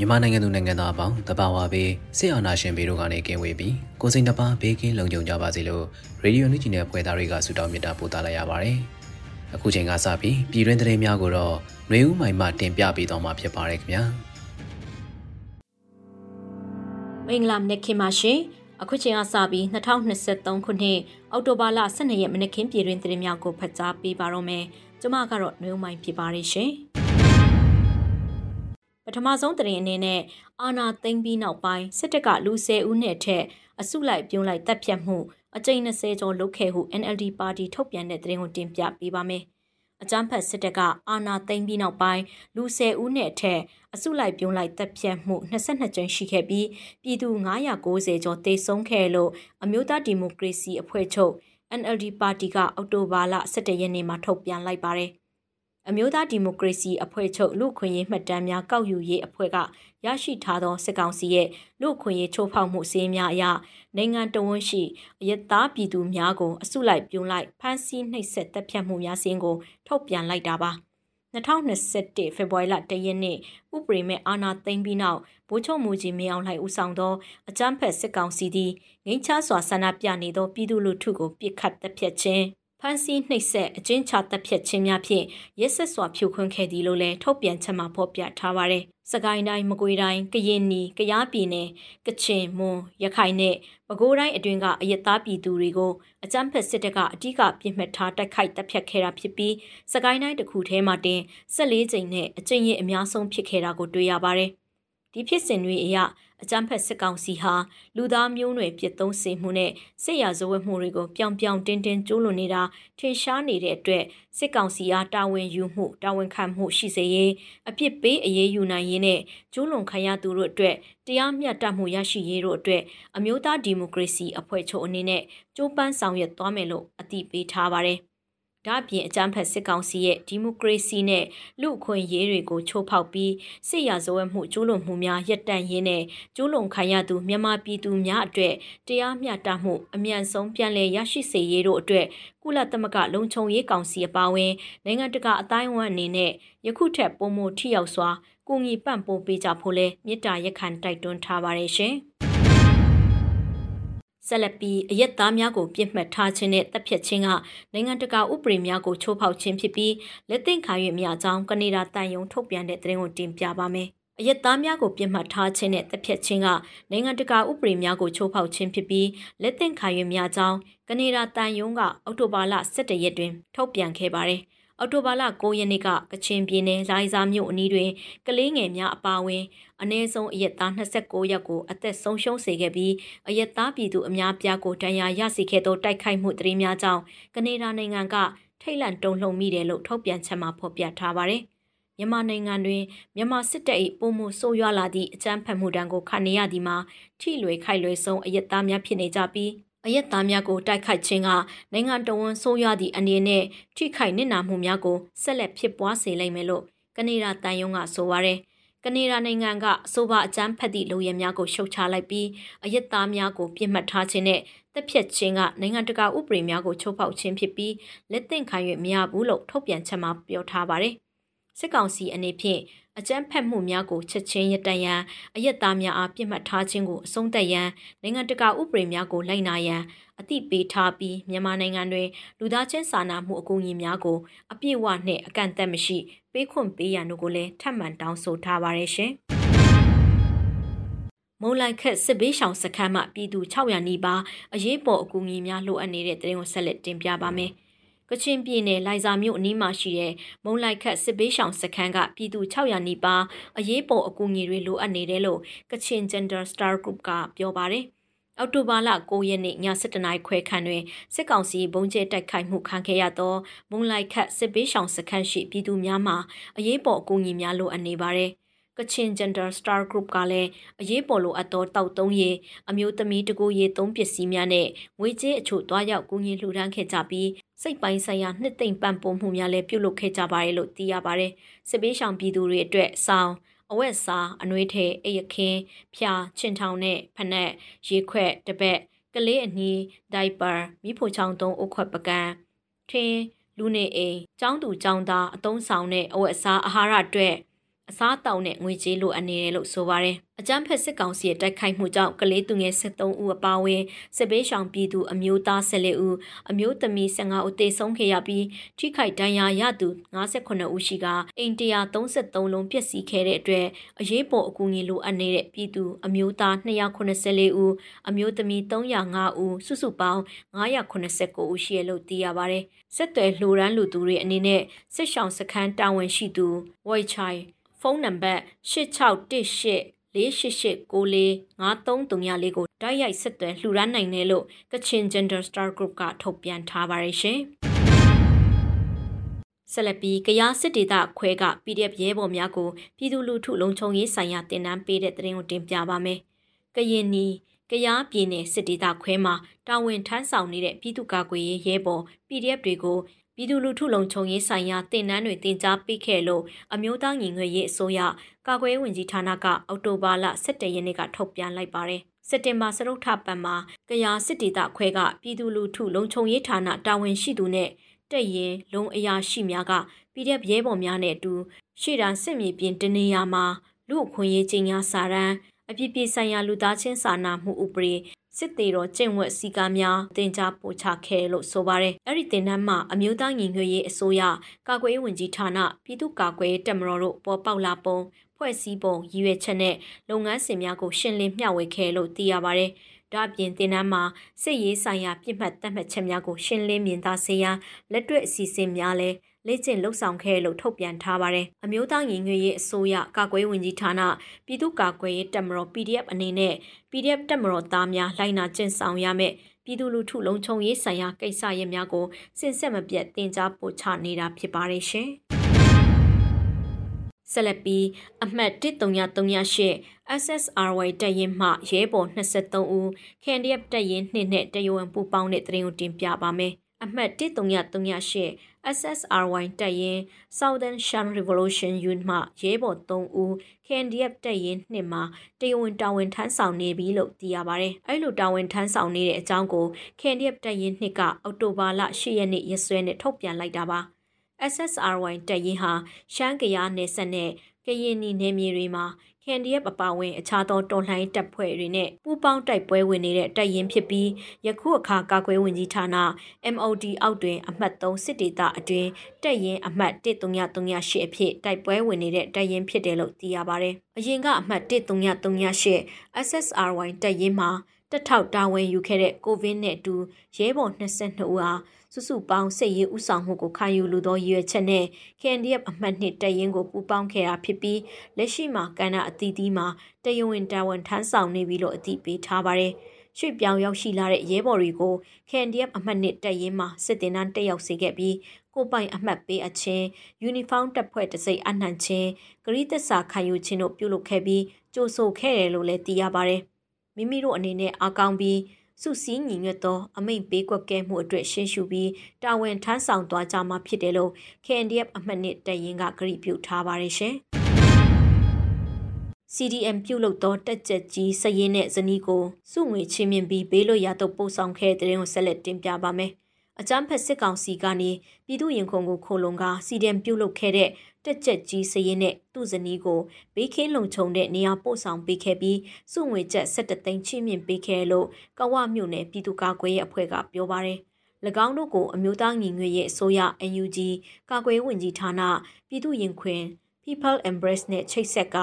မြန်မာနိုင်ငံသူနိုင်ငံသားအပေါင်းတဘာဝဘေးဆေးအာနာရှင်ဘေးတို့ကနေကင်းဝေးပြီးကိုစိန်တပါဘေးကင်းလုံခြုံကြပါစေလို့ရေဒီယိုနှီးချင်တဲ့ဖွဲ့သားတွေကဆုတောင်းမေတ္တာပို့သလိုက်ရပါတယ်။အခုချိန်ကစပြီးပြည်တွင်းသတင်းများကိုတော့နှွေဦးမိုင်မှတင်ပြပေးသွားမှာဖြစ်ပါတယ်ခင်ဗျာ။မင်္ဂလာမနက်ခင်းပါရှင်။အခုချိန်ကစပြီး2023ခုနှစ်အောက်တိုဘာလ12ရက်မနက်ခင်းပြည်တွင်းသတင်းများကိုဖတ်ကြားပေးပါတော့မယ်။ကျွန်မကတော့နှွေဦးမိုင်ဖြစ်ပါတယ်ရှင်။ ပထမဆုံးသတင်းအနေနဲ့အာနာသိမ့်ပြီးနောက်ပိုင်းစစ်တပ်ကလူ၁၀ဦးနဲ့ထက်အစုလိုက်ပြုံးလိုက်တပ်ဖြတ်မှုအကြိမ်20ကျော်လုပ်ခဲ့ဟု NLD ပါတီထုတ်ပြန်တဲ့သတင်းကိုတင်ပြပေးပါမယ်။အကြမ်းဖက်စစ်တပ်ကအာဏာသိမ်းပြီးနောက်ပိုင်းလူ10ဦးနဲ့အထက်အစုလိုက်ပြုံးလိုက်တပ်ဖြတ်မှု22ကြိမ်ရှိခဲ့ပြီးပြည်သူ990ကျော်တေဆုံးခဲ့လို့အမျိုးသားဒီမိုကရေစီအဖွဲ့ချုပ် NLD ပါတီကအောက်တိုဘာလ17ရက်နေ့မှာထုတ်ပြန်လိုက်ပါတယ်။ အမျိုးသားဒီမိုကရေစီအဖွဲ့ချုပ်လူခွင့်ရေးမှတ်တမ်းများကောက်ယူရေးအဖွဲ့ကရရှိထားသောစစ်ကောင်စီရဲ့လူခွင့်ရေးချိုးဖောက်မှုစည်းများအရနိုင်ငံတော်ဝန်ရှိအယက်သားပြည်သူများကိုအစုလိုက်ပြုံလိုက်ဖမ်းဆီးနှိပ်စက်တပ်ဖြတ်မှုများစင်းကိုထုတ်ပြန်လိုက်တာပါ2021ဖေဖော်ဝါရီလ1ရက်နေ့ဥပဒေမဲ့အာဏာသိမ်းပြီးနောက်ဗိုလ်ချုပ်မူကြီးမင်းအောင်လှိုင်ဦးဆောင်သောအကြမ်းဖက်စစ်ကောင်စီသည်ငိမ့်ချစွာဆန္ဒပြနေသောပြည်သူလူထုကိုပြစ်ခတ်တပ်ဖြတ်ခြင်း ဖမ်းဆီးနှိပ်စက်အကျဉ်းချတပ်ဖြတ်ခြင်းများဖြင့်ရက်ဆက်စွာဖြိုခွင်းခဲ့သည်လို့လည်းထုတ်ပြန်ချက်မှာဖော်ပြထားပါတယ်။စကိုင်းတိုင်းမကွေးတိုင်းကရင်နီကယားပြည်နယ်ကချင်မွန်ရခိုင်နဲ့ပဲခူးတိုင်းအတွင်းကအယက်သားပြည်သူတွေကိုအကြမ်းဖက်စစ်တပ်ကအ धिक ပြစ်မှတ်ထားတိုက်ခိုက်တပ်ဖြတ်ခဲ့တာဖြစ်ပြီးစကိုင်းတိုင်းတစ်ခုထဲမှာတင်14ကြိမ်နဲ့အကြိမ်ရအများဆုံးဖြစ်ခဲ့တာကိုတွေ့ရပါတယ်။ ဒီဖြစ်စဉ်တွေအရအကြမ်းဖက်စစ်ကောင်စီဟာလူသားမျိုးနွယ်ပြစ်သုံးစေမှုနဲ့စစ်ရာဇဝတ်မှုတွေကိုပြောင်ပြောင်တင်းတင်းကျူးလွန်နေတာထင်ရှားနေတဲ့အတွက်စစ်ကောင်စီအားတာဝန်ယူမှုတာဝန်ခံမှုရှိစေရေးအပြစ်ပေးအရေးယူနိုင်ရေးနဲ့ကျူးလွန်ခံရသူတို့အတွက်တရားမျှတမှုရရှိရေးတို့အတွက်အမျိုးသားဒီမိုကရေစီအဖွဲ့ချုပ်အနေနဲ့ကြိုးပမ်းဆောင်ရွက်သွားမယ်လို့အသိပေးထားပါတယ် ဒါ့အပြင်အကြမ်းဖက်စစ်ကောင်စီရဲ့ဒီမိုကရေစီနဲ့လူအခွင့်အရေးတွေကိုချိုးဖောက်ပြီးစစ်ရာဇဝတ်မှုကျူးလွန်မှုများရပ်တန့်ရင်းနဲ့ကျူးလွန်ခံရသူမြန်မာပြည်သူများအတွက်တရားမျှတမှုအမြန်ဆုံးပြန်လည်ရရှိစေရေးတို့အတွက်ကုလသမဂ္ဂလုံခြုံရေးကောင်စီအပါအဝင်နိုင်ငံတကာအတိုင်းအဝန်အနေနဲ့ယခုထက်ပိုမိုထိရောက်စွာကူညီပံ့ပိုးပေးကြဖို့လဲမြစ်တာရက်ခံတိုက်တွန်းထားပါတယ်ရှင်။ ဆက်လက်ပြီးအရက်သားများကိုပြစ်မှတ်ထားခြင်းနဲ့တပ်ဖြတ်ခြင်းကနိုင်ငံတကာဥပဒေများကိုချိုးဖောက်ခြင်းဖြစ်ပြီးလက်သင့်ခါရွေများကြောင်းကနေဒါတန်ယုံထုတ်ပြန်တဲ့သတင်းကိုတင်ပြပါမယ်။အရက်သားများကိုပြစ်မှတ်ထားခြင်းနဲ့တပ်ဖြတ်ခြင်းကနိုင်ငံတကာဥပဒေများကိုချိုးဖောက်ခြင်းဖြစ်ပြီးလက်သင့်ခါရွေများကြောင်းကနေဒါတန်ယုံကအောက်တိုဘာလ17ရက်တွင်ထုတ်ပြန်ခဲ့ပါတယ်။ အော်တိုဘာလ9ရက်နေ့ကကချင်ပြည်နယ်လိုင်ဇာမြို့အနီးတွင်ကလေးငယ်များအပါအဝင်အ ਨੇ ဆုံးအရက်သား29ရက်ကိုအသက်ဆုံးရှုံးစေခဲ့ပြီးအရက်သားပြည်သူအများပြားကိုတန်ရာရရှိခဲ့သောတိုက်ခိုက်မှုသတင်းများကြောင့်ကနေဒါနိုင်ငံကထိတ်လန့်တုန်လှုပ်မိတယ်လို့ထုတ်ပြန်ချက်မှာဖော်ပြထားပါတယ်။မြန်မာနိုင်ငံတွင်မြန်မာစစ်တပ်၏ပုံမှုဆိုးရွားလာသည့်အကြမ်းဖက်မှုတံကိုခံနေရသည်မှာထိလွယ်ခိုက်လွယ်ဆုံးအရက်သားများဖြစ်နေကြပြီး အရက်သားများကိုတိုက်ခိုက်ခြင်းကနိုင်ငံတော်ဝန်ဆိုးရွားသည့်အနေနဲ့ထိခိုက်နစ်နာမှုများကိုဆက်လက်ဖြစ်ပွားစေလိမ့်မယ်လို့ကနေဒါတန်ယုံကဆိုပါရယ်ကနေဒါနိုင်ငံကအဆိုပါအကြမ်းဖက်သည့်လူရဲများကိုရှုတ်ချလိုက်ပြီးအရက်သားများကိုပြစ်မှတ်ထားခြင်းနဲ့တပ်ဖြတ်ခြင်းကနိုင်ငံတကာဥပဒေများကိုချိုးဖောက်ခြင်းဖြစ်ပြီးလက်သင့်ခံ၍မရဘူးလို့ထုတ်ပြန်ချက်မှာပြောထားပါတယ်စစ်ကောင်စီအနေဖြင့် အကြမ်းဖက်မှုများကိုချက်ချင်းရပ်တန့်ရန်အယက်သားများအားပြစ်မှတ်ထားခြင်းကိုအဆုံးသတ်ရန်နိုင်ငံတကာဥပဒေများကိုလိုက်နာရန်အသိပေးထားပြီးမြန်မာနိုင်ငံတွင်လူသားချင်းစာနာမှုအကူအညီများကိုအပြည့်အဝနှင့်အကန့်အသတ်မရှိပေးခွင့်ပေးရန်တို့ကိုလည်းထပ်မံတောင်းဆိုထားပါတယ်ရှင်။မုံလိုက်ခက်စစ်ဘေးရှောင်စခန်းမှပြည်သူ600နီးပါးအရေးပေါ်အကူအညီများလိုအပ်နေတဲ့တဲ့ရင်ကိုဆက်လက်တင်ပြပါမယ်။ ကချင်ပြည်နယ်လိုင်ဇာမြို့အနီးမှာရှိတဲ့မုံလိုက်ခက်စစ်ဘေးရှောင်စခန်းကပြည်သူ600နီးပါးအရေးပေါ်အကူအညီတွေလိုအပ်နေတယ်လို့ကချင် Gender Star Group ကပြောပါတယ်။အောက်တိုဘာလ9ရက်နေ့ည7:00နာရီခွဲခန့်တွင်စစ်ကောင်စီဘုံကျဲတိုက်ခိုက်မှုခံခဲ့ရသောမုံလိုက်ခတ်စစ်ပေးရှောင်စခန်းရှိပြည်သူများမှအရေးပေါ်အကူအညီများလိုအပ်နေပါတယ်။ကချင် Gender Star Group ကလည်းအရေးပေါ်လိုအပ်သောတောက်သုံးရေအမျိုးသမီးတကူရေသုံးပစ္စည်းများနဲ့ငွေကြေးအချို့တွားရောက်ကူညီလှူဒါန်းခဲ့ကြပြီး စိတ်ပိုင်းဆိုင်ရာနှစ်သိမ့်ပံ့ပိုးမှုများလည်းပြုလုပ်ခဲ့ကြပါတယ်လို့သိရပါတယ်။စစ်ပေးရှောင်ပြည်သူတွေအတွက်ဆောင်းအဝက်စားအနှွေးထဲအိယခင်းဖြာချင်ထောင်နဲ့ဖနက်ရေခွက်တပက်ကလေးအနီးဒိုင်ပါမိဖို့ချောင်းသုံးအုတ်ခွက်ပကံထင်းလူနေအိမ်ចောင်းသူចောင်းသားအသုံးဆောင်တဲ့အဝတ်အစားအာဟာရအတွက် အစားတောက်နဲ့ငွေကြေးလိုအပ်နေတယ်လို့ဆိုပါတယ်။အကြမ်းဖက်စစ်ကောင်စီရဲ့တိုက်ခိုက်မှုကြောင့်ကလေးသူငယ်73ဦးအပါအဝင်စစ်ဘေးရှောင်ပြည်သူအမျိုးသား14ဦးအမျိုးသမီး15ဦးသေဆုံးခဲ့ရပြီးထိခိုက်ဒဏ်ရာရသူ58ဦးရှိကအိမ်133လုံးပျက်စီးခဲ့တဲ့အတွက်အရေးပေါ်အကူအညီလိုအပ်နေတဲ့ပြည်သူအမျိုးသား284ဦးအမျိုးသမီး305ဦးစုစုပေါင်း989ဦးရှိရလို့သိရပါတယ်။စစ်တွေလှူဒန်းလူသူတွေအနေနဲ့စစ်ရှောင်စခန်းတာဝန်ရှိသူဝိုက်ချိုင် ဖုန်းနံပါတ်8618 488945334ကိုတိုက်ရိုက်ဆက်သွယ်လှူဒါန်းနိုင်တယ်လို့ကချင် Gender Star Group ကထုတ်ပြန်ထားပါတယ်ရှင်။ဆက်လက်ပြီးကရားစစ်ဒေသခွဲက PDF ရဲဘော်များကိုပြည်သူလူထုလုံခြုံရေးဆိုင်ရာတင်နန်းပေးတဲ့သတင်းကိုတင်ပြပါမယ်။ကရင်နီကရားပြည်နယ်စစ်ဒေသခွဲမှာတာဝန်ထမ်းဆောင်နေတဲ့ပြည်သူ့ကာကွယ်ရေးရဲဘော် PDF တွေကို ပြည်သူလူထုလုံခြုံရေးဆိုင်ရာတင်နန်းတွေတင် जा ပေးခဲ့လို့အမျိုးသားညီညွတ်ရေးအစိုးရကာကွယ်ရေးဝန်ကြီးဌာနကအောက်တိုဘာလ17ရက်နေ့ကထုတ်ပြန်လိုက်ပါတယ်။စက်တင်ဘာစရုပ်ထပတ်မှာကရာစစ်ဒေသခွဲကပြည်သူလူထုလုံခြုံရေးဌာနတာဝန်ရှိသူနဲ့တက်ရင်လုံအရာရှိများက PDF ရဲဘော်များနဲ့အတူရှေ့တန်းစစ်မြေပြင်တနေရာမှာလူအခွင့်ရေးကြီးညာစာရန်အပြည့်ပြည့်ဆိုင်ရာလူသားချင်းစာနာမှုဥပဒေ စစ်သေးတော်ကျင့်ဝတ်စည်းကားများတင် जा ပို့ချခဲ့လို့ဆိုပါတယ်။အဲ့ဒီတင်နန်းမှာအမျိုးသားညီညွတ်ရေးအစိုးရကာကွယ်ရေးဝန်ကြီးဌာနပြည်သူ့ကာကွယ်ရေးတပ်မတော်တို့ပေါ်ပေါက်လာပုံဖွဲ့စည်းပုံရည်ရွယ်ချက်နဲ့လုပ်ငန်းစဉ်များကိုရှင်းလင်းမျှဝေခဲ့လို့သိရပါတယ်။ဒါ့အပြင်တင်နန်းမှာစစ်ရေးဆိုင်ရာပြစ်မှတ်သတ်မှတ်ချက်များကိုရှင်းလင်းမြင်သာစေရန်လက်တွေ့အစီအစဉ်များလည်း လေ့ကျင့်လှုပ်ဆောင်ခဲ့လို့ထုတ်ပြန်ထားပါတယ်။အမျိုးသားညီညွတ်ရေးအစိုးရကာကွယ်ဝင်ကြီးဌာနပြည်သူ့ကာကွယ်ရေးတပ်မတော် PDF အနေနဲ့ PDF တပ်မတော်သားများလိုက်နာကျင့်ဆောင်ရမယ့်ပြည်သူလူထုလုံခြုံရေးဆိုင်ရာကိစ္စရပ်များကိုစင်ဆက်မပြတ်တင် जा ပို့ချနေတာဖြစ်ပါတယ်ရှင်။ဆက်လက်ပြီးအမှတ်1338 SSRY တပ်ရင်းမှရဲဘော်23ဦး KNDF တပ်ရင်း2နဲ့တရုံပူပေါင်းတဲ့တရင်ကိုတင်ပြပါမယ်။ အမှတ်1338 SSRY တပ်ရင်း Southern Shan Revolution Unit မှရဲဘော်3ဦး KNDF တပ်ရင်း2မှာတရဝန်တာဝန်ထမ်းဆောင်နေပြီလို့သိရပါတယ်။အဲ့လိုတာဝန်ထမ်းဆောင်နေတဲ့အကြောင်းကို KNDF တပ်ရင်း2ကအောက်တိုဘာလ10ရက်နေ့ရက်စွဲနဲ့ထုတ်ပြန်လိုက်တာပါ။ SSRY တပ်ရင်းဟာရှမ်းကရားနယ်စပ်နဲ့ကရင်နီနယ်မြေတွေမှာ KNDF အပါအဝင်အခြားသောတော်လှန်ရေးတပ်ဖွဲ့တွေနဲ့ပူးပေါင်းတိုက်ပွဲဝင်နေတဲ့တပ်ရင်းဖြစ်ပြီးယခုအခါကာကွယ်ဝင်ကြီးဌာန MOD အောက်တွင်အမှတ်3စစ်ဒေသအတွင်းတပ်ရင်းအမှတ်1338အဖြစ်တိုက်ပွဲဝင်နေတဲ့တပ်ရင်းဖြစ်တယ်လို့သိရပါတယ်။အရင်ကအမှတ်1338 SSRY တပ်ရင်းမှာတထောက်တာဝန်ယူခဲ့တဲ့ကိုဗစ်နဲ့အတူရဲဘော်22ဦးဟာ စုစုပေါင်းစစ်ရေးဥဆောင်မှုကိုခံယူလိုသောရည်ရွယ်ချက်နဲ့ KNDF အမှတ်နှစ်တပ်ရင်းကိုပူးပေါင်းခဲ့တာဖြစ်ပြီးလက်ရှိမှာကဏ္ဍအသီးသီးမှာတယဝင်တာဝန်ထမ်းဆောင်နေပြီလို့အသိပေးထားပါတယ်။ရွှေ့ပြောင်းရောက်ရှိလာတဲ့ရဲဘော်တွေကို KNDF အမှတ်နှစ်တပ်ရင်းမှာစစ်တင်တန်းတက်ရောက်စေခဲ့ပြီးကိုပိုင်အမှတ်ပေးအချင်းယူနီဖောင်းတပ်ဖွဲ့တစိမ့်အနှံ့ချင်းဂရိသစ္စာခံယူခြင်းတို့ပြုလုပ်ခဲ့ပြီးကြိုးဆိုခဲ့တယ်လို့လည်းသိရပါတယ်။မိမိတို့အနေနဲ့အကောင်းပြီး စုစည်းညီညွတ်သောအမိန့်ပေးကွက်ကဲမှုအတွက်ရှင်းရှုပြီးတာဝန်ထမ်းဆောင်သွားကြမှာဖြစ်တယ်လို့ KNDF အမှတ်နှစ်တရင်ကကြေပြုထားပါတယ်ရှင်။ CDM ပြုတ်လုသောတက်ကြက်ကြီးစရင်နဲ့ဇနီးကိုစုငွေချင်းမြင့်ပြီးဘေးလွတ်ရာသို့ပို့ဆောင်ခဲ့တဲ့တဲ့ကိုဆက်လက်တင်ပြပါမယ်။အကြမ်းဖက်စစ်ကောင်စီကနေပြည်သူရင်ခုံကိုခိုလုံကစီဒံပြုတ်လုခဲ့တဲ့ တက်ချက်ကြီးစရင်နဲ့သူ့ဇနီးကိုဘေးခင်းလုံခြုံတဲ့နေရာပို့ဆောင်ပေးခဲ့ပြီးစုငွေချက်17သိန်းချိမြင့်ပေးခဲ့လို့ကဝမြို့နယ်ပြည်သူ့ကာကွယ်ရေးအဖွဲ့ကပြောပါတယ်၎င်းတို့ကိုအမျိုးသားညီညွတ်ရေးအစိုးရ NUG ကာကွယ်ဝင်ကြီးဌာနပြည်သူ့ရင်ခွင် People Embrace နဲ့ချိတ်ဆက်က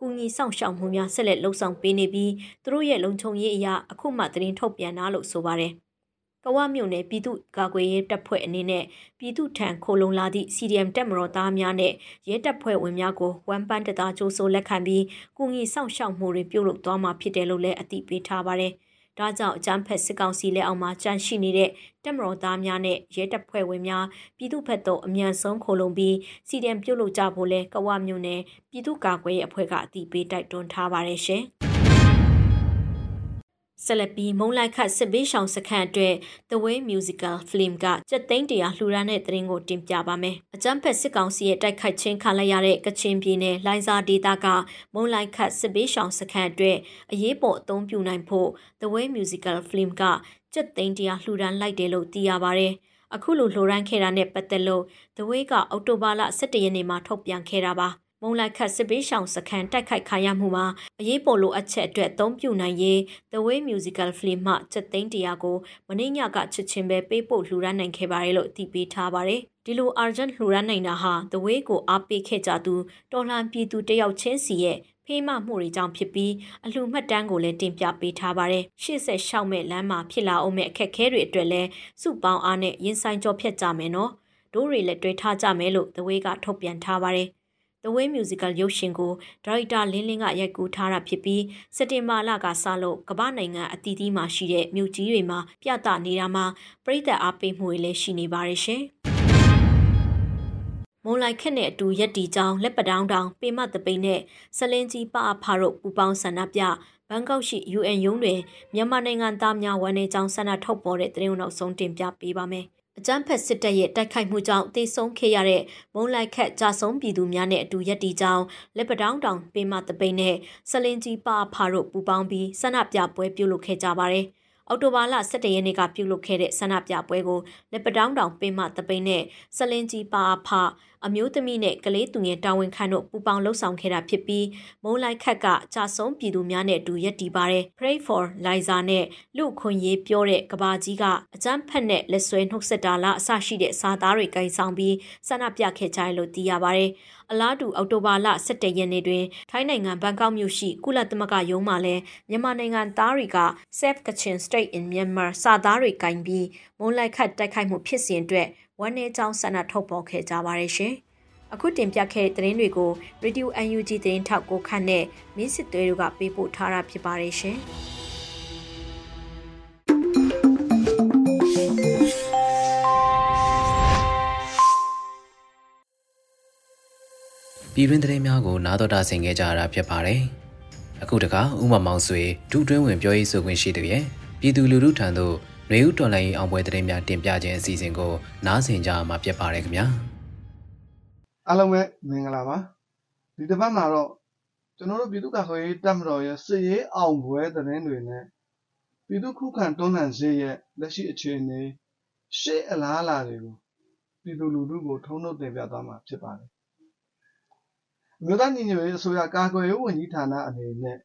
ကူညီဆောင်ရှောက်မှုများဆက်လက်လှုပ်ဆောင်ပေးနေပြီးသူတို့ရဲ့လုံခြုံရေးအရာအခုမှသတင်းထုတ်ပြန်တာလို့ဆိုပါတယ်။ ကဝမြို့နယ်ပြည်သူ့ကာကွယ်ရေးတပ်ဖွဲ့အနေနဲ့ပြည်သူ့ထံခိုလုံလာသည့် CDM တပ်မတော်သားများနဲ့ရဲတပ်ဖွဲ့ဝင်များကိုဝမ်ပန်းတသားကြိုးဆိုလက်ခံပြီးကုငီဆောင်ရှောက်မှုတွေပြုလုပ်သွားမှာဖြစ်တယ်လို့လည်းအသိပေးထားပါတယ်။ဒါကြောင့်အကြမ်းဖက်စစ်ကောင်စီလက်အောက်မှာကြန့်ရှိနေတဲ့တပ်မတော်သားများနဲ့ရဲတပ်ဖွဲ့ဝင်များပြည်သူ့ဘက်သို့အမြန်ဆုံးခိုလုံပြီးစီဒံပြုတ်လို့ကြဖို့လဲကဝမြို့နယ်ပြည်သူ့ကာကွယ်ရေးအဖွဲ့ကအသိပေးတိုက်တွန်းထားပါတယ်ရှင်။ ဆက်လက်ပြီးမုံလိုက်ခတ်စစ်ဘေးရှောင်စခန်းအတွက် The Way Musical Film ကစက်သိန်းတရာလှူဒါန်းတဲ့သတင်းကိုတင်ပြပါမယ်။အကြမ်းဖက်စစ်ကောင်စီရဲ့တိုက်ခိုက်ခြင်းခံလိုက်ရတဲ့ကချင်ပြည်နယ်လိုင်ဇာဒေသကမုံလိုက်ခတ်စစ်ဘေးရှောင်စခန်းအတွက်အရေးပေါ်အသုံးပြုနိုင်ဖို့ The Way Musical Film ကစက်သိန်းတရာလှူဒါန်းလိုက်တယ်လို့သိရပါဗျ။အခုလိုလှူဒါန်းခဲ့တာနဲ့ပတ်သက်လို့ The Way ကအောက်တိုဘာလ17ရက်နေ့မှာထုတ်ပြန်ခဲ့တာပါ။ မုံလိုက်ခတ်စစ်ပေးရှောင်စခန်းတိုက်ခိုက်ခံရမှုမှာအရေးပေါ်လိုအပ်ချက်အတွက်အသုံးပြုနိုင်ရေး The Way Musical Film မှချက်သိန်းတရားကိုမနေ့ညကချစ်ချင်းပဲပေးပို့လှူဒါန်းနိုင်ခဲ့ပါတယ်လို့သိပေးထားပါတယ်။ဒီလို Argent လှူဒါန်းနိုင်တာဟာ The Way ကိုအားပေးခဲ့ကြသူတော်လှန်ပြည်သူတယောက်ချင်းစီရဲ့ဖေးမမှုတွေကြောင့်ဖြစ်ပြီးအလှမှတ်တမ်းကိုလည်းတင်ပြပေးထားပါတယ်။ရှေ့ဆက်ရှောက်မဲ့လမ်းမှာဖြစ်လာအောင်မဲ့အခက်အခဲတွေအတွက်လည်းစုပေါင်းအားနဲ့ရင်ဆိုင်ကြောဖြတ်ကြမယ်နော်။ဒိုးတွေလည်းတွဲထားကြမယ်လို့ The Way ကထုတ်ပြန်ထားပါတယ်။ The Way Musical ရုပ်ရှင်ကိုဒါရိုက်တာလင်းလင်းကရိုက်ကူးထားတာဖြစ်ပြီးစက်တင်ဘာလကစလို့ကမ္ဘာနိုင်ငံအသီးသီးမှာရှိတဲ့မြို့ကြီးတွေမှာပြသနေတာမှာပြည်သက်အားပေးမှုတွေလည်းရှိနေပါတယ်ရှင်။မုံလိုက်ခက်နဲ့အတူရက်တီကြောင်လက်ပတောင်းတောင်ပေမတပိန်နဲ့ဆလင်းကြီးပအဖာတို့ပူပေါင်းဆန္ဒပြဘန်ကောက်ရှိ UN ရုံးတွင်မြန်မာနိုင်ငံသားများဝန်နေကြောင်းဆန္ဒထုတ်ပေါ်တဲ့သတင်းနောက်ဆုံးတင်ပြပေးပါမယ်။ အကြမ်းဖက်စစ်တပ်ရဲ့တိုက်ခိုက်မှုကြောင့်တေဆုံးခဲ့ရတဲ့မုံလိုက်ခက်ကြဆုံးပြည်သူများနဲ့အတူရက်တီကြောင်းလက်ပတောင်းတောင်ပေမတပိန်နဲ့ဆလင်ကြီးပါဖာတို့ပူပေါင်းပြီးဆန္ဒပြပွဲပြုလုပ်ခဲ့ကြပါတယ်။အော်တိုဘာလ17ရက်နေ့ကပြုလုပ်ခဲ့တဲ့ဆန္ဒပြပွဲကိုလက်ပတောင်းတောင်ပေမတပိန်နဲ့ဆလင်ကြီးပါဖာ အမျိုးသမီးနဲ့ကလေးသူငယ်တာဝန်ခံတို့ပူးပေါင်းလှုပ်ဆောင်ခဲ့တာဖြစ်ပြီးမုံလိုက်ခက်ကကြာဆုံးပြည်သူများနဲ့အတူရပ်တည်ပါတယ် Pray for Liza နဲ့လူခွန်ရေးပြောတဲ့ကဘာကြီးကအကျန်းဖက်နဲ့လက်ဆွဲနှုတ်ဆက်တာလားအဆရှိတဲ့စာသားတွေကင်ဆောင်ပြီးဆန္ဒပြခဲ့ကြတယ်လို့သိရပါတယ်အလားတူအောက်တိုဘာလ17ရက်နေ့တွင်ထိုင်းနိုင်ငံဘန်ကောက်မြို့ရှိကုလသမဂ္ဂရုံးမှလည်းမြန်မာနိုင်ငံသားတွေက Save Kachin State in Myanmar စာသားတွေကင်ပြီးမုံလိုက်ခတ်တိုက်ခိုက်မှုဖြစ်စဉ်အတွက် ဝမ်းနည်းကြောင်းဆန္ဒထုတ်ပေါ်ခဲ့ကြပါတယ်ရှင်။အခုတင်ပြခဲ့တဲ့သတင်းတွေကို Radio UNG သတင်းထောက်ကိုခန့်နဲ့မင်းစစ်သွဲတို့ကပေးပို့ထားတာဖြစ်ပါတယ်ရှင်။ပြည်တွင်းသတင်းများကိုနားတော်တာဆင်ခဲ့ကြရတာဖြစ်ပါတယ်။အခုတခါဥမမောင်ဆွေဒုတွင်းဝင်ပြောရေးဆိုခွင့်ရှိသူရဲ့ပြည်သူလူထုထံသို့ နွေဦးတော်လိုင်းအောင်ပွဲသတင်းများတင်ပြခြင်းအစီအစဉ်ကို နားဆင်ကြမှာဖြစ်ပါတယ်ခင်ဗျာအားလုံးပဲမင်္ဂလာပါဒီတစ်ပတ်မှာတော့ကျွန်တော်တို့ပြည်သူ့ကာကွယ်ရေးတပ်မတော်ရဲ့စစ်ရေးအောင်ပွဲသတင်းတွေနဲ့ပြည်သူ့ခုခံတွန်းလှန်ရေးရဲ့လက်ရှိအခြေအနေရှေ့အလားအလာတွေကိုပြည်သူလူထုကိုထုံးထုတ်တင်ပြသွားမှာဖြစ်ပါတယ်အမျိုးသားညီညွတ်ရေးအစိုးရကာကွယ်ရေးဝန်ကြီးဌာနအနေနဲ့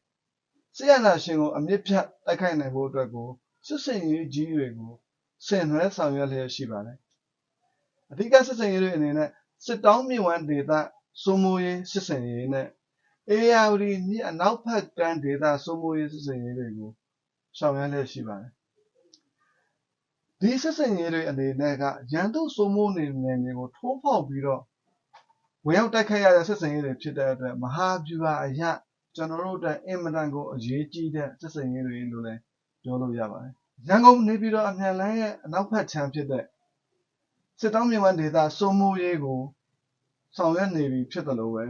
စစ်အာဏာရှင်ကိုအမြင့်ဖြတ်တိုက်ခိုက်နိုင်ဖို့အတွက်ကို စစ်စင်ရေးကြီးတွေကိုဆင်နွှဲဆောင်ရွက်လျက်ရှိပါတယ်။အဓိကစစ်စင်ရေးတွေအနေနဲ့စစ်တောင်းမြဝန်းဒေသစိုးမိုးရေးစစ်စင်ရေးနဲ့အေယာဝတီမြစ်အနောက်ဘက်ကမ်းဒေသစိုးမိုးရေးစစ်စင်ရေးတွေကိုဆောင်ရွက်လျက်ရှိပါတယ်။ဒီစစ်စင်ရေးတွေအနေနဲ့ကရန်သူစိုးမိုးနေနယ်မြေကိုထိုးဖောက်ပြီးတော့ဝင်ရောက်တိုက်ခိုက်ရတဲ့စစ်စင်ရေးတွေဖြစ်တဲ့အတွက်မဟာဗျူဟာအရကျွန်တော်တို့အတွက်အင်မတန်ကိုအရေးကြီးတဲ့စစ်စင်ရေးတွေလို့လည်း ပြောလို့ရပါတယ်။ရန်ကုန်နေပြည်တော်အမြန်လမ်းရဲ့အနောက်ဘက်ခြမ်းဖြစ်တဲ့စစ်တောင်းမြဝဒေသစိုးမိုးရေးကိုဆောင်ရွက်နေပြီဖြစ်တယ်လို့ပဲ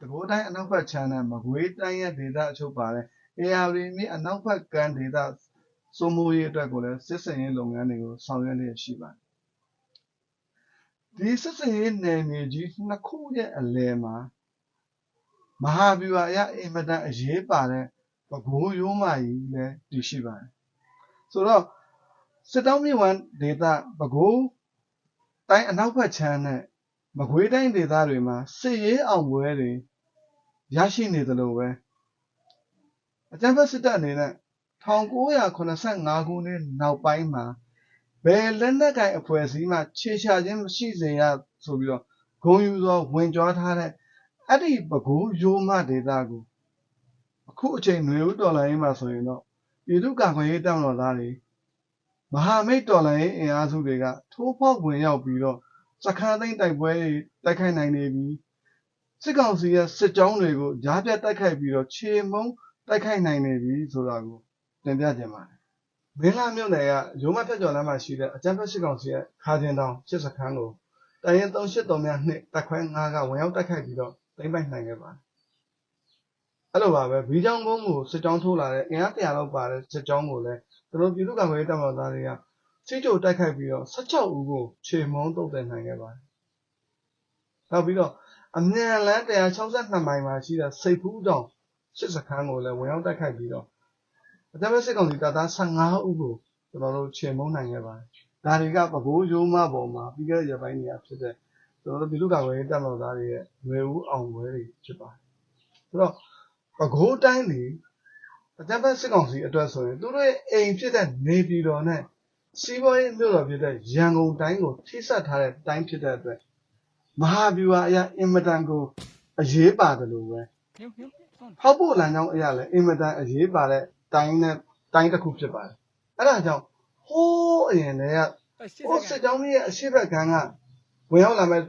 တကိုးတိုင်းအနောက်ဘက်ခြမ်းနဲ့မကွေးတိုင်းရဲ့ဒေသအချုပ်ပါတဲ့ AR မြစ်အနောက်ဘက်ကမ်းဒေသစိုးမိုးရေးအတွက်ကိုလည်းစစ်စင်ရေးလုပ်ငန်းတွေကိုဆောင်ရွက်လျက်ရှိပါတယ်ဒီစစ်စင်ရေးနယ်မြေကြီးနှစ်ခုရဲ့အလယ်မှာမဟာဗျူဟာအရအင်မတန်အရေးပါတဲ့ ဘကိုးရိုးမကြီးလည်းတည်ရှိပါတယ်ဆိုတော့စစ်တောင်းမြစ်ဝမ်းဒေသပဲခူးတိုင်းအနောက်ဘက်ခြမ်းနဲ့မကွေးတိုင်းဒေသတွေမှာစစ်ရေးအောင်ပွဲတွေရရှိနေသလိုပဲအကြမ်းဖက်စစ်တပ်အနေနဲ့1985ခုနှစ်နောက်ပိုင်းမှာဘယ်လက်နက်ကင်အဖွဲ့အစည်းမှခြေချခြင်းမရှိစေရဆိုပြီးတော့ဂုံယူသောဝင်ကြွားထားတဲ့အဲ့ဒီပဲခူးရိုးမဒေသကို အခုအချိန်ຫນွေဦးတော်လိုင်းမှာဆိုရင်တော့ပြည်သူ့ကာကွယ်ရေးတပ်မတော်သားတွေမဟာမိတ်တော်လိုင်းအင်အားစုတွေကထိုးဖောက်ဝင်ရောက်ပြီးတော့စခန်းသိမ်းတိုက်ပွဲတွေတိုက်ခိုက်နိုင်နေပြီစစ်ကောင်စီရဲ့စစ်ကြောင်းတွေကိုကြားပြတ်တိုက်ခိုက်ပြီးတော့ခြေမုံတိုက်ခိုက်နိုင်နေပြီဆိုတာကိုတင်ပြခြင်းပါတယ်မင်းလာမြို့နယ်ကရုံးမဖြတ်ကျော်လမ်းမှာရှိတဲ့အကြံဖက်စစ်ကောင်စီရဲ့ခါကျင်တောင်စစ်စခန်းကိုတိုင်ရင်383မြနှစ်တက်ခွဲ9ကဝင်ရောက်တိုက်ခိုက်ပြီးတော့သိမ်းပိုက်နိုင်ခဲ့ပါတယ် အဲ့လိုပါပဲဘီကြောင်ကုန်းကိုစစ်ကြောင်းထိုးလာတဲ့အင်အား100လောက်ပါတဲ့စစ်ကြောင်းကိုလည်းသူတို့ပြည်သူ့ကာကွယ်ရေးတပ်မတော်သားတွေကချိတ်ကြိုတိုက်ခိုက်ပြီးတော့16ဦးကိုခြေမုံတုတ်တင်နိုင်ခဲ့ပါတယ်နောက်ပြီးတော့အမြန်လန်း162မိုင်မှာရှိတဲ့စိတ်ဖူးတောင်စစ်စခန်းကိုလည်းဝင်ရောက်တိုက်ခိုက်ပြီးတော့အကြမ်းဖက်စစ်ကောင်စီတပ်သား15ဦးကိုကျွန်တော်တို့ချေမုန်းနိုင်ခဲ့ပါတယ်။ဒါတွေကပကိုးရိုးမပေါ်မှာပြီးခဲ့တဲ့ရက်ပိုင်းတွေကဖြစ်တဲ့ကျွန်တော်တို့ပြည်သူ့ကာကွယ်ရေးတပ်မတော်သားတွေရဲ့ຫນွေဦးအောင်ပွဲတွေဖြစ်ပါတယ်။ဆိုတော့ ပကိုးတိုင်းတွေအကြမ်းဖက်စစ်ကောင်စီအတွက်ဆိုရင်သူတို့ရဲ့အိမ်ဖြစ်တဲ့နေပြည်တော်နဲ့စီးပွားရေးမြို့တော်ဖြစ်တဲ့ရန်ကုန်တိုင်းကိုထိစပ်ထားတဲ့တိုင်းဖြစ်တဲ့အတွက်မဟာဗျူဟာအရာအင်မတန်ကိုအရေးပါတယ်လို့ပဲဟောက်ဖို့လမ်းကြောင်းအရာလည်းအင်မတန်အရေးပါတဲ့တိုင်းနဲ့တိုင်းတစ်ခုဖြစ်ပါတယ်အဲ့ဒါကြောင့်ဟိုးအရင်တည်းကဟိုစစ်ကြောင်းကြီးရဲ့အရှိတ်ဘက်ကန်းကဝင်ရောက်လာမဲ့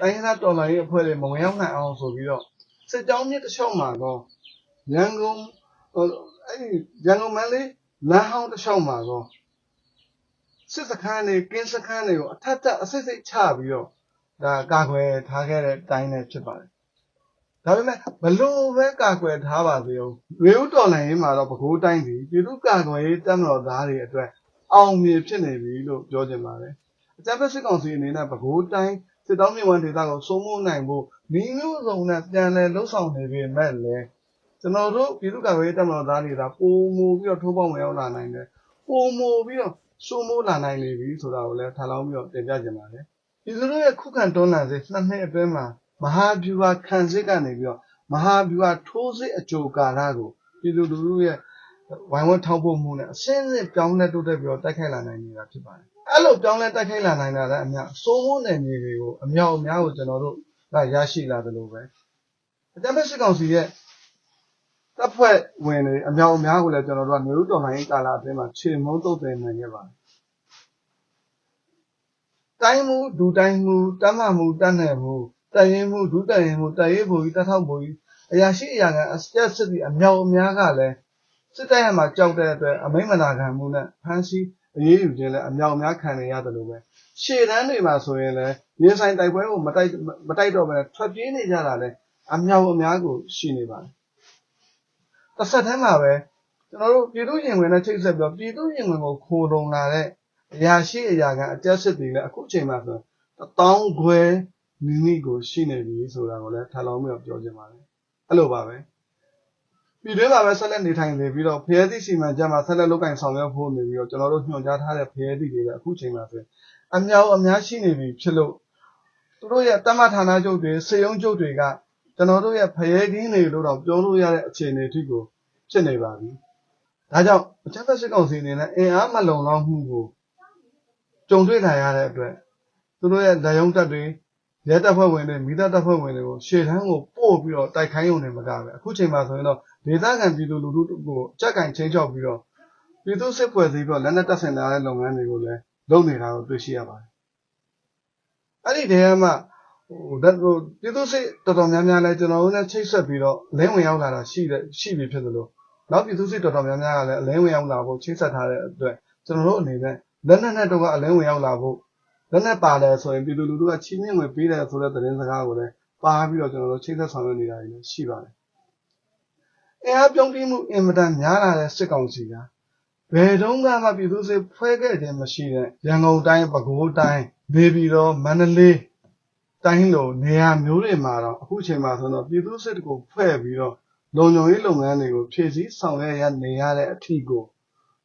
တိုင်းသားတော်လိုင်းရဲ့အဖွဲ့တွေမဝင်ရောက်နိုင်အောင်ဆိုပြီးတော့ စစ်ကြောင်းမြစ်တစ်လျှောက်မှာတော့ရန်ကုန်အဲ့ဒီရန်ကုန်မန္တလေးလမ်းဟောင်းတစ်လျှောက်မှာတော့စစ်စခန်းတွေကင်းစခန်းတွေကိုအထက်ထပ်အစစ်စိတ်ချပြီးတော့ဒါကာကွယ်ထားခဲ့တဲ့တိုင်းနဲ့ဖြစ်ပါတယ်ဒါပေမဲ့ဘလို့ပဲကာကွယ်ထားပါစေဦးရေဦးတော်လိုင်းရေးမှာတော့ပဲခူးတိုင်းပြည်ပြည်သူ့ကာကွယ်ရေးတပ်မတော်သားတွေအတွက်အောင်မြင်ဖြစ်နေပြီလို့ပြောချင်ပါတယ်အကြမ်းဖက်စစ်ကောင်စီအနေနဲ့ပဲခူးတိုင်း စစ်တောင်းမြဝန်ဒေသကိုစိုးမိုးနိုင်ဖို့မိမျိုးစုံနဲ့ပြန်လည်လှုပ်ဆောင်နေပေမဲ့လည်းကျွန်တော်တို့ပြည်သူ့ကာကွယ်ရေးတပ်မတော်သားတွေကပုံမူပြီးတော့ထိုးပေါက်ဝင်ရောက်လာနိုင်တယ်ပုံမူပြီးတော့စိုးမိုးလာနိုင်နေပြီဆိုတာကိုလည်းထားလောင်းပြီးတော့တင်ပြချင်ပါတယ်ပြည်သူတို့ရဲ့ခုခံတွန်းလှန်စေနှစ်နှစ်အတွင်းမှာမဟာဗျူဟာခံစစ်ကနေပြီးတော့မဟာဗျူဟာထိုးစစ်အကြိုကာလကိုပြည်သူလူထုရဲ့ဝိုင်းဝန်းထောက်ပို့မှုနဲ့အစင်းစင်းပြောင်းလဲတိုးတက်ပြီးတော့တိုက်ခိုက်လာနိုင်နေတာဖြစ်ပါတယ်။ အဲ့လိုပြောင်းလဲတိုက်ခိုက်လာနိုင်တာလည်းအများစိုးမိုးနယ်မြေတွေကိုအမြောက်အများကိုကျွန်တော်တို့ကရရှိလာတယ်လို့ပဲ။အကြမ်းဖက်စစ်ကောင်စီရဲ့တပ်ဖွဲ့ဝင်တွေအမြောက်အများကိုလည်းကျွန်တော်တို့ကမျိုးတော်လိုင်းကာလအတွင်းမှာခြေမုံတုတ်တင်နိုင်ခဲ့ပါတယ်။တိုင်းမှုဒူတိုင်းမှုတမ်းမမှုတတ်နယ်မှုတရင်မှုဒုတရင်မှုတရေးဘူကြီးတထောက်ဘူကြီးအရာရှိအရာကအစက်စစ်ပြီးအမြောက်အများကလည်းစစ်တပ်ရမှာကြောက်တဲ့အတွက်အမိမနာခံမှုနဲ့ဖမ်းဆီး အရေးယူခြင်းလည်းအမြောက်အများခံနေရတယ်လို့ပဲရှေ့တန်းတွေမှာဆိုရင်လည်းရေဆိုင်တိုက်ပွဲကိုမတိုက်မတိုက်တော့ဘဲထွက်ပြေးနေကြတာလည်းအမြောက်အများကိုရှိနေပါတယ်တစ်ဆက်တည်းမှာပဲကျွန်တော်တို့ပြည်သူ့ရင်ဝင်နဲ့ချိတ်ဆက်ပြီးပြည်သူ့ရင်ဝင်ကိုခိုးလုံလာတဲ့အရာရှိအရာကအကြက်စစ်တွေလည်းအခုချိန်မှာဆိုတောင်းခွဲမိမိကိုရှိနေပြီဆိုတာကိုလည်းထပ်လောင်းပြီးတော့ပြောချင်ပါတယ်အဲ့လိုပါပဲ ပြည်တွင်းမှာပဲဆက်လက်နေထိုင်နေပြီးတော့ဖရဲသည့်စီမံချက်မှာဆက်လက်လုပ်ကင်ဆောင်ရွက်ဖို့နေပြီးတော့ကျွန်တော်တို့ညွှန်ကြားထားတဲ့ဖရဲသည့်တွေကအခုချိန်မှာဆိုအမြောက်အများရှိနေပြီဖြစ်လို့သူတို့ရဲ့တမဌာနချုပ်တွေစေယုံချုပ်တွေကကျွန်တော်တို့ရဲ့ဖရဲကင်းတွေလို့တော့ပြောလို့ရတဲ့အခြေအနေအထိကိုဖြစ်နေပါပြီဒါကြောင့်အချက်သက်စစ်ကောင်စီအနေနဲ့အင်အားမလုံလောက်မှုကိုကြုံတွေ့နိုင်ရတဲ့အတွက်သူတို့ရဲ့လက်ယုံတက်တွေ ရဲတပ်ဖွဲ့ဝင်တွေမိသားတပ်ဖွဲ့ဝင်တွေကိုရှေ့တန်းကိုပို့ပြီးတော့တိုက်ခိုင်းရုံနဲ့မကပဲအခုချိန်မှာဆိုရင်တော့ဒေသခံပြည်သူလူထုကိုကြက်ကင်ချင်းချောက်ပြီးတော့ပြည်သူစစ်ဖွဲ့စည်းပြီးတော့လက်နက်တပ်ဆင်လာတဲ့လုပ်ငန်းတွေကိုလည်းလုပ်နေတာကိုတွေ့ရှိရပါတယ်။အဲ့ဒီတည်းကမှဟိုဓာတ်ဟိုပြည်သူစစ်တော်တော်များများလဲကျွန်တော်တို့နဲ့ချိတ်ဆက်ပြီးတော့လင်းဝင်ရောက်လာတာရှိတယ်ရှိပြီဖြစ်သလိုနောက်ပြည်သူစစ်တော်တော်များများကလည်းအလင်းဝင်ရောက်လာဖို့ချိတ်ဆက်ထားတဲ့အတွက်ကျွန်တော်တို့အနေနဲ့လက်နက်နဲ့တော့ကအလင်းဝင်ရောက်လာဖို့ လက်နက်ပါတယ်ဆိုရင်ပြည်သူလူထုကချီးမြှင့်ဝင်ပေးတယ်ဆိုတဲ့သတင်းစကားကိုလည်းပါပြီးတော့ကျွန်တော်တို့ချိတ်ဆက်ဆောင်ရွက်နေတာတွေလည်းရှိပါတယ်။အဲအပြုံးပြမှုအင်မတန်များလာတဲ့စစ်ကောင်စီကဘယ်တုန်းကမှပြည်သူစစ်ဖွဲ့ခဲ့ခြင်းမရှိတဲ့ရန်ကုန်တိုင်းပဲခူးတိုင်းနေပြည်တော်မန္တလေးတိုင်းလိုနေရာမျိုးတွေမှာတော့အခုချိန်မှာဆိုတော့ပြည်သူစစ်ကိုဖွဲ့ပြီးတော့လုံခြုံရေးလုပ်ငန်းတွေကိုဖြည့်ဆည်းဆောင်ရွက်ရနေရတဲ့အထီကို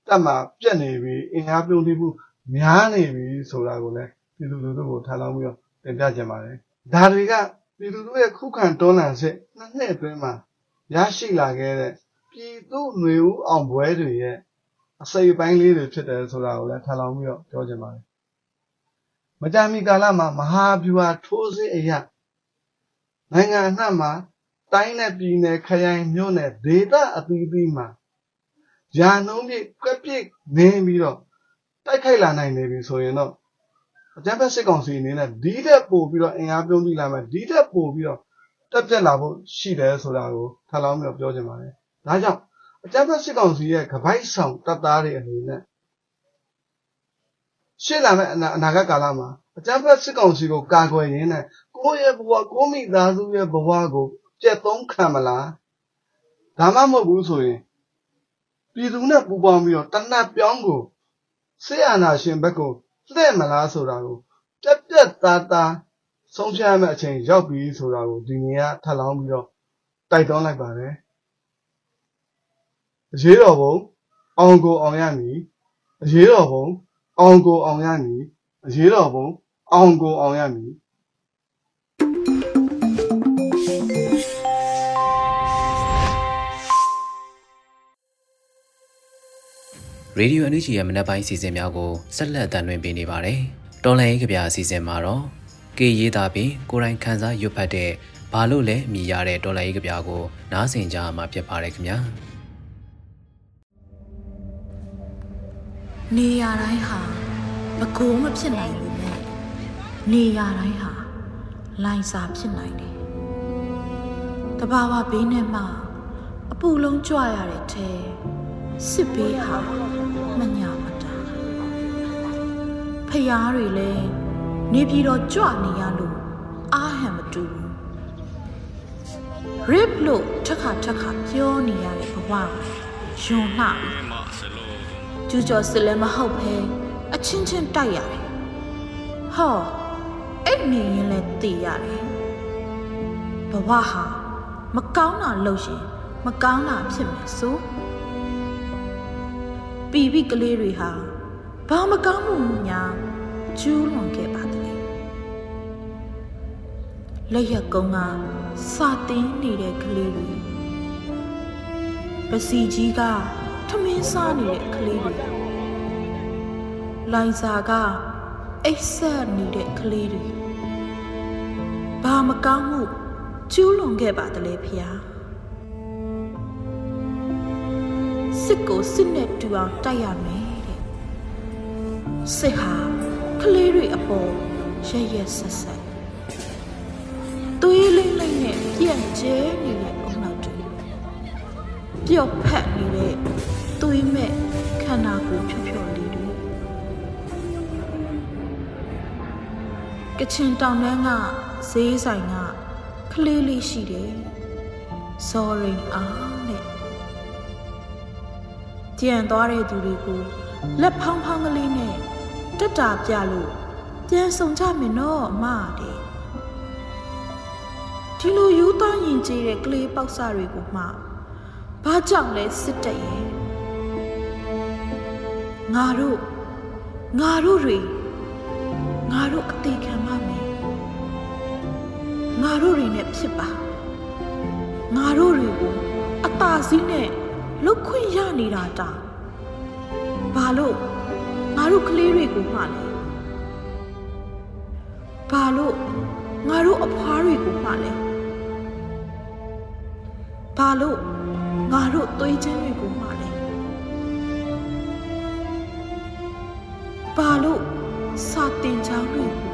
တက်မှာပြက်နေပြီအင်အားပြုံးတိမှု များနေပြီဆိုတာကိုလည်းပြည်သူလူထုကိုထားလောင်းပြီးတော့တင်ပြကြပါတယ်ဒါတွေကပြည်သူတို့ရဲ့ခုခံတွန်းလှန်စစ်နှစ်နှစ်အတွင်းမှာရရှိလာခဲ့တဲ့ပြည်သူ့ຫນွေဦးအောင်ပွဲတွေရဲ့အစိပ်ပိုင်းလေးတွေဖြစ်တယ်ဆိုတာကိုလည်းထားလောင်းပြီးတော့ပြောချင်ပါတယ်မကြာမီကာလမှာမဟာဗျူဟာထိုးစစ်အရာနိုင်ငံအနှံ့မှာတိုင်းနဲ့ပြည်နယ်ခရိုင်မြို့နယ်ဒေသအသီးသီးမှာယာနှုံးပြည့်ကွက်ပြည့်နေပြီးတော့ တိုက်ခိုက်လာနိုင်နေပြီဆိုရင်တော့အကြမ်းဖက်စစ်ကောင်စီအနေနဲ့ဒီတက်ပို့ပြီးတော့အင်အားပြုံးပြီးလာမယ်ဒီတက်ပို့ပြီးတော့တက်ပြက်လာဖို့ရှိတယ်ဆိုတာကိုထပ်လောင်းပြီးတော့ပြောချင်ပါတယ်။ဒါကြောင့်အကြမ်းဖက်စစ်ကောင်စီရဲ့ကပိုက်ဆောင်တပ်သားတွေအနေနဲ့ရှေ့လာမယ့်အနာဂတ်ကာလမှာအကြမ်းဖက်စစ်ကောင်စီကိုကာကွယ်ရင်းနဲ့ကိုယ့်ရဲ့ဘဝကိုမိသားစုရဲ့ဘဝကိုကြက်သုံးခံမလားဒါမှမဟုတ်ဘူးဆိုရင်ပြည်သူနဲ့ပူးပေါင်းပြီးတော့တနတ်ပြောင်းကို ဆေးအာနာရှင်ဘက်ကိုလှည့်မလားဆိုတာကိုပြက်ပြက်သားသားဆုံးဖြတ်ရမယ့်အချိန်ရောက်ပြီဆိုတာကိုဒီနေ့ကထပ်လောင်းပြီးတော့တိုက်တွန်းလိုက်ပါတယ်အရေးတော်ဘုံအောင်ကိုအောင်ရမည်အရေးတော်ဘုံအောင်ကိုအောင်ရမည်အရေးတော်ဘုံအောင်ကိုအောင်ရမည် ရေဒီယိုအန်ယူဂျီရဲ့မနက်ပိုင်းစီစဉ်များကိုဆက်လက်တင်ပြနေပါတယ်။တော်လိုင်းရေးကြပြအစီအစဉ်မှာတော့ကေရေးသားပြီးကိုရိုင်းခန်းစားရွတ်ဖတ်တဲ့ဘာလို့လဲမြည်ရတဲ့တော်လိုင်းရေးကြပြကိုနားဆင်ကြရမှာဖြစ်ပါတယ်ခင်ဗျာ။နေရာတိုင်းဟာမကိုမဖြစ်နိုင်ဘူးနဲ့နေရာတိုင်းဟာလိုင်စာဖြစ်နိုင်တယ်။တဘာဝဘေးနဲ့မှအပူလုံးကြွရတဲ့ထဲစစ်ဘေးဟာ မညာမတာဖျားတွေလည်းနေပြည်တော်ကြွနေရလို့အာဟံမတူဘူး rip လို့ထက်ခါထက်ခါပြောနေရတဲ့ဘဝယွန်လှကျူကျော်စစ်လည်းမဟုတ်ပဲအချင်းချင်းတိုက်ရတယ်ဟောအဲ့နေရင်လည်းတည်ရတယ်ဘဝဟာမကောင်းတာလုပ်ရင်မကောင်းတာဖြစ်မယ်ဆို ပီပိကလေးတွေဟာဘာမကောင်းမှုများကျူးလွန်ခဲ့ပါသလဲလက်ရက်ကုန်းကစာတင်းနေတဲ့ကလေးတွေပစီကြီးကထမင်းစားနေတဲ့ကလေးတွေလိုင်စာကအိတ်ဆက်နေတဲ့ကလေးတွေဘာမကောင်းမှုကျူးလွန်ခဲ့ပါသလဲဖျား စစ်ကိုစစ်နဲ့တူအောင်တိုက်ရမယ်တဲ့စစ်ဟာကလေးတွေအပေါ်ရရဆက်ဆက်သွေးလိမ့်လိမ့်နဲ့ပြန့်ကျဲနေတဲ့အုံနောက်တွေပျော့ဖက်နေတဲ့သွေးမဲ့ခန္ဓာကိုယ်ဖြောဖြောလေးတွေကချင်တောင်တန်းကဈေးဆိုင်ကကလေးလေးရှိတယ်ဇော်ရင်အောင်တဲ့ ကြံသွားတဲ့သူတွေကိုလက်ဖောင်းဖောင်းကလေးနဲ့တက်တာပြလို့ပြန်ဆောင်ကြမယ်နော်အမတဲ့ဒီလိုယူသားရင်ကျေးတဲ့ကလေးပေါက်စတွေကိုမှဘာကြောင့်လဲစစ်တက်ရဲ့ငါတို့ငါတို့တွေငါတို့အသေးခံပါမယ်ငါတို့တွေနဲ့ဖြစ်ပါငါတို့တွေကိုအตาစီးနဲ့ လုတ်ခွင့်ရနေတာတာဘာလို့ငါတို့ကလေးတွေကိုမှလဲဘာလို့ငါတို့အဖွားတွေကိုမှလဲဘာလို့ငါတို့သွေးချင်းတွေကိုမှလဲဘာလို့စာတင်ချောင်းတွေကို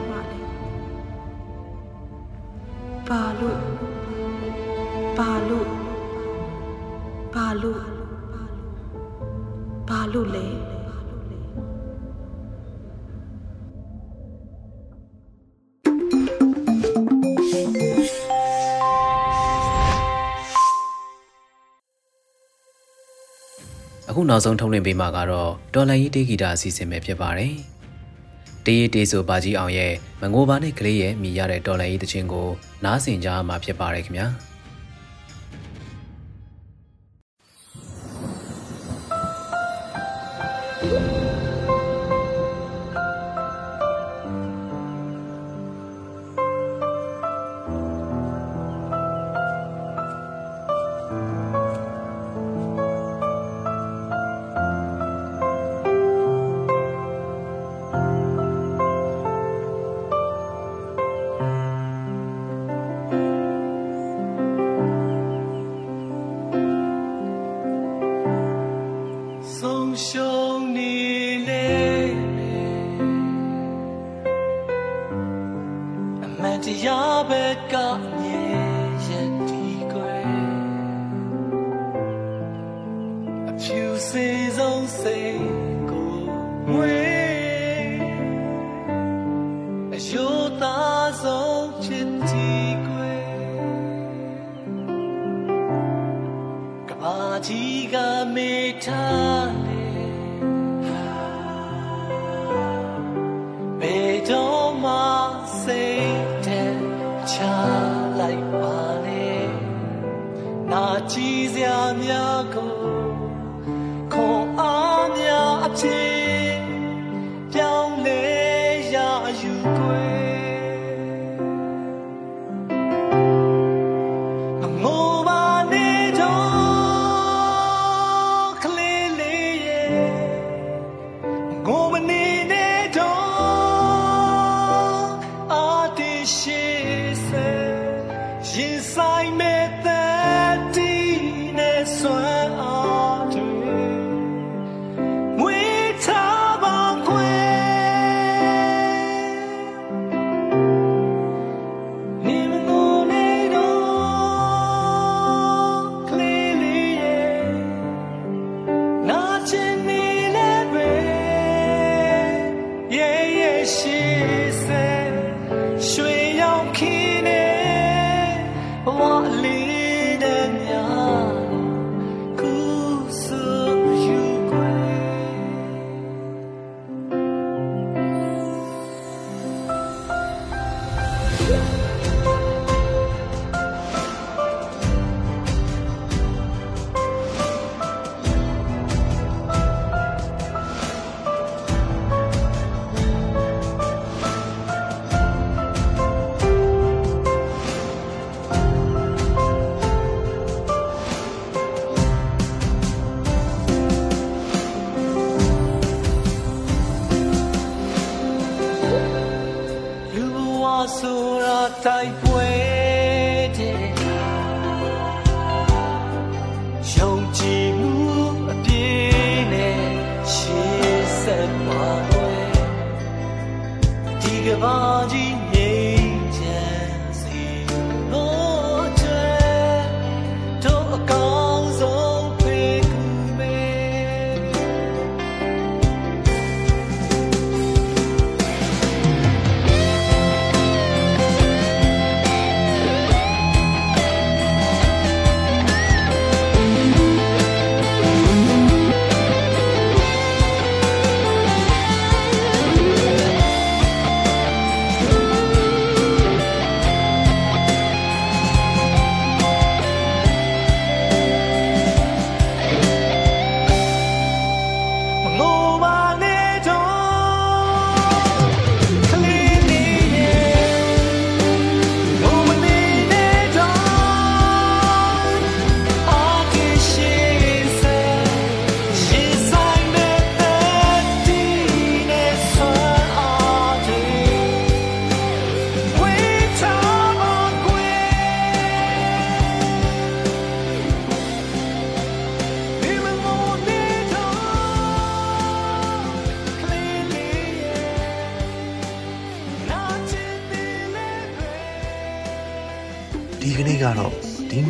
အခုနောက်ဆုံးထုတ်လွှင့်ပေးမှာကတော့တော်လန်ကြီးတေးဂီတာအစီအစဉ်ပဲဖြစ်ပါတယ်။တေးရီတေးဆိုဘာကြီးအောင်ရဲ့မငိုပါနဲ့ကလေးရဲ့မိရတဲ့တော်လန်ကြီးတခြင်းကိုနားဆင်ကြရမှာဖြစ်ပါတယ်ခင်ဗျာ။ ဖြူစေ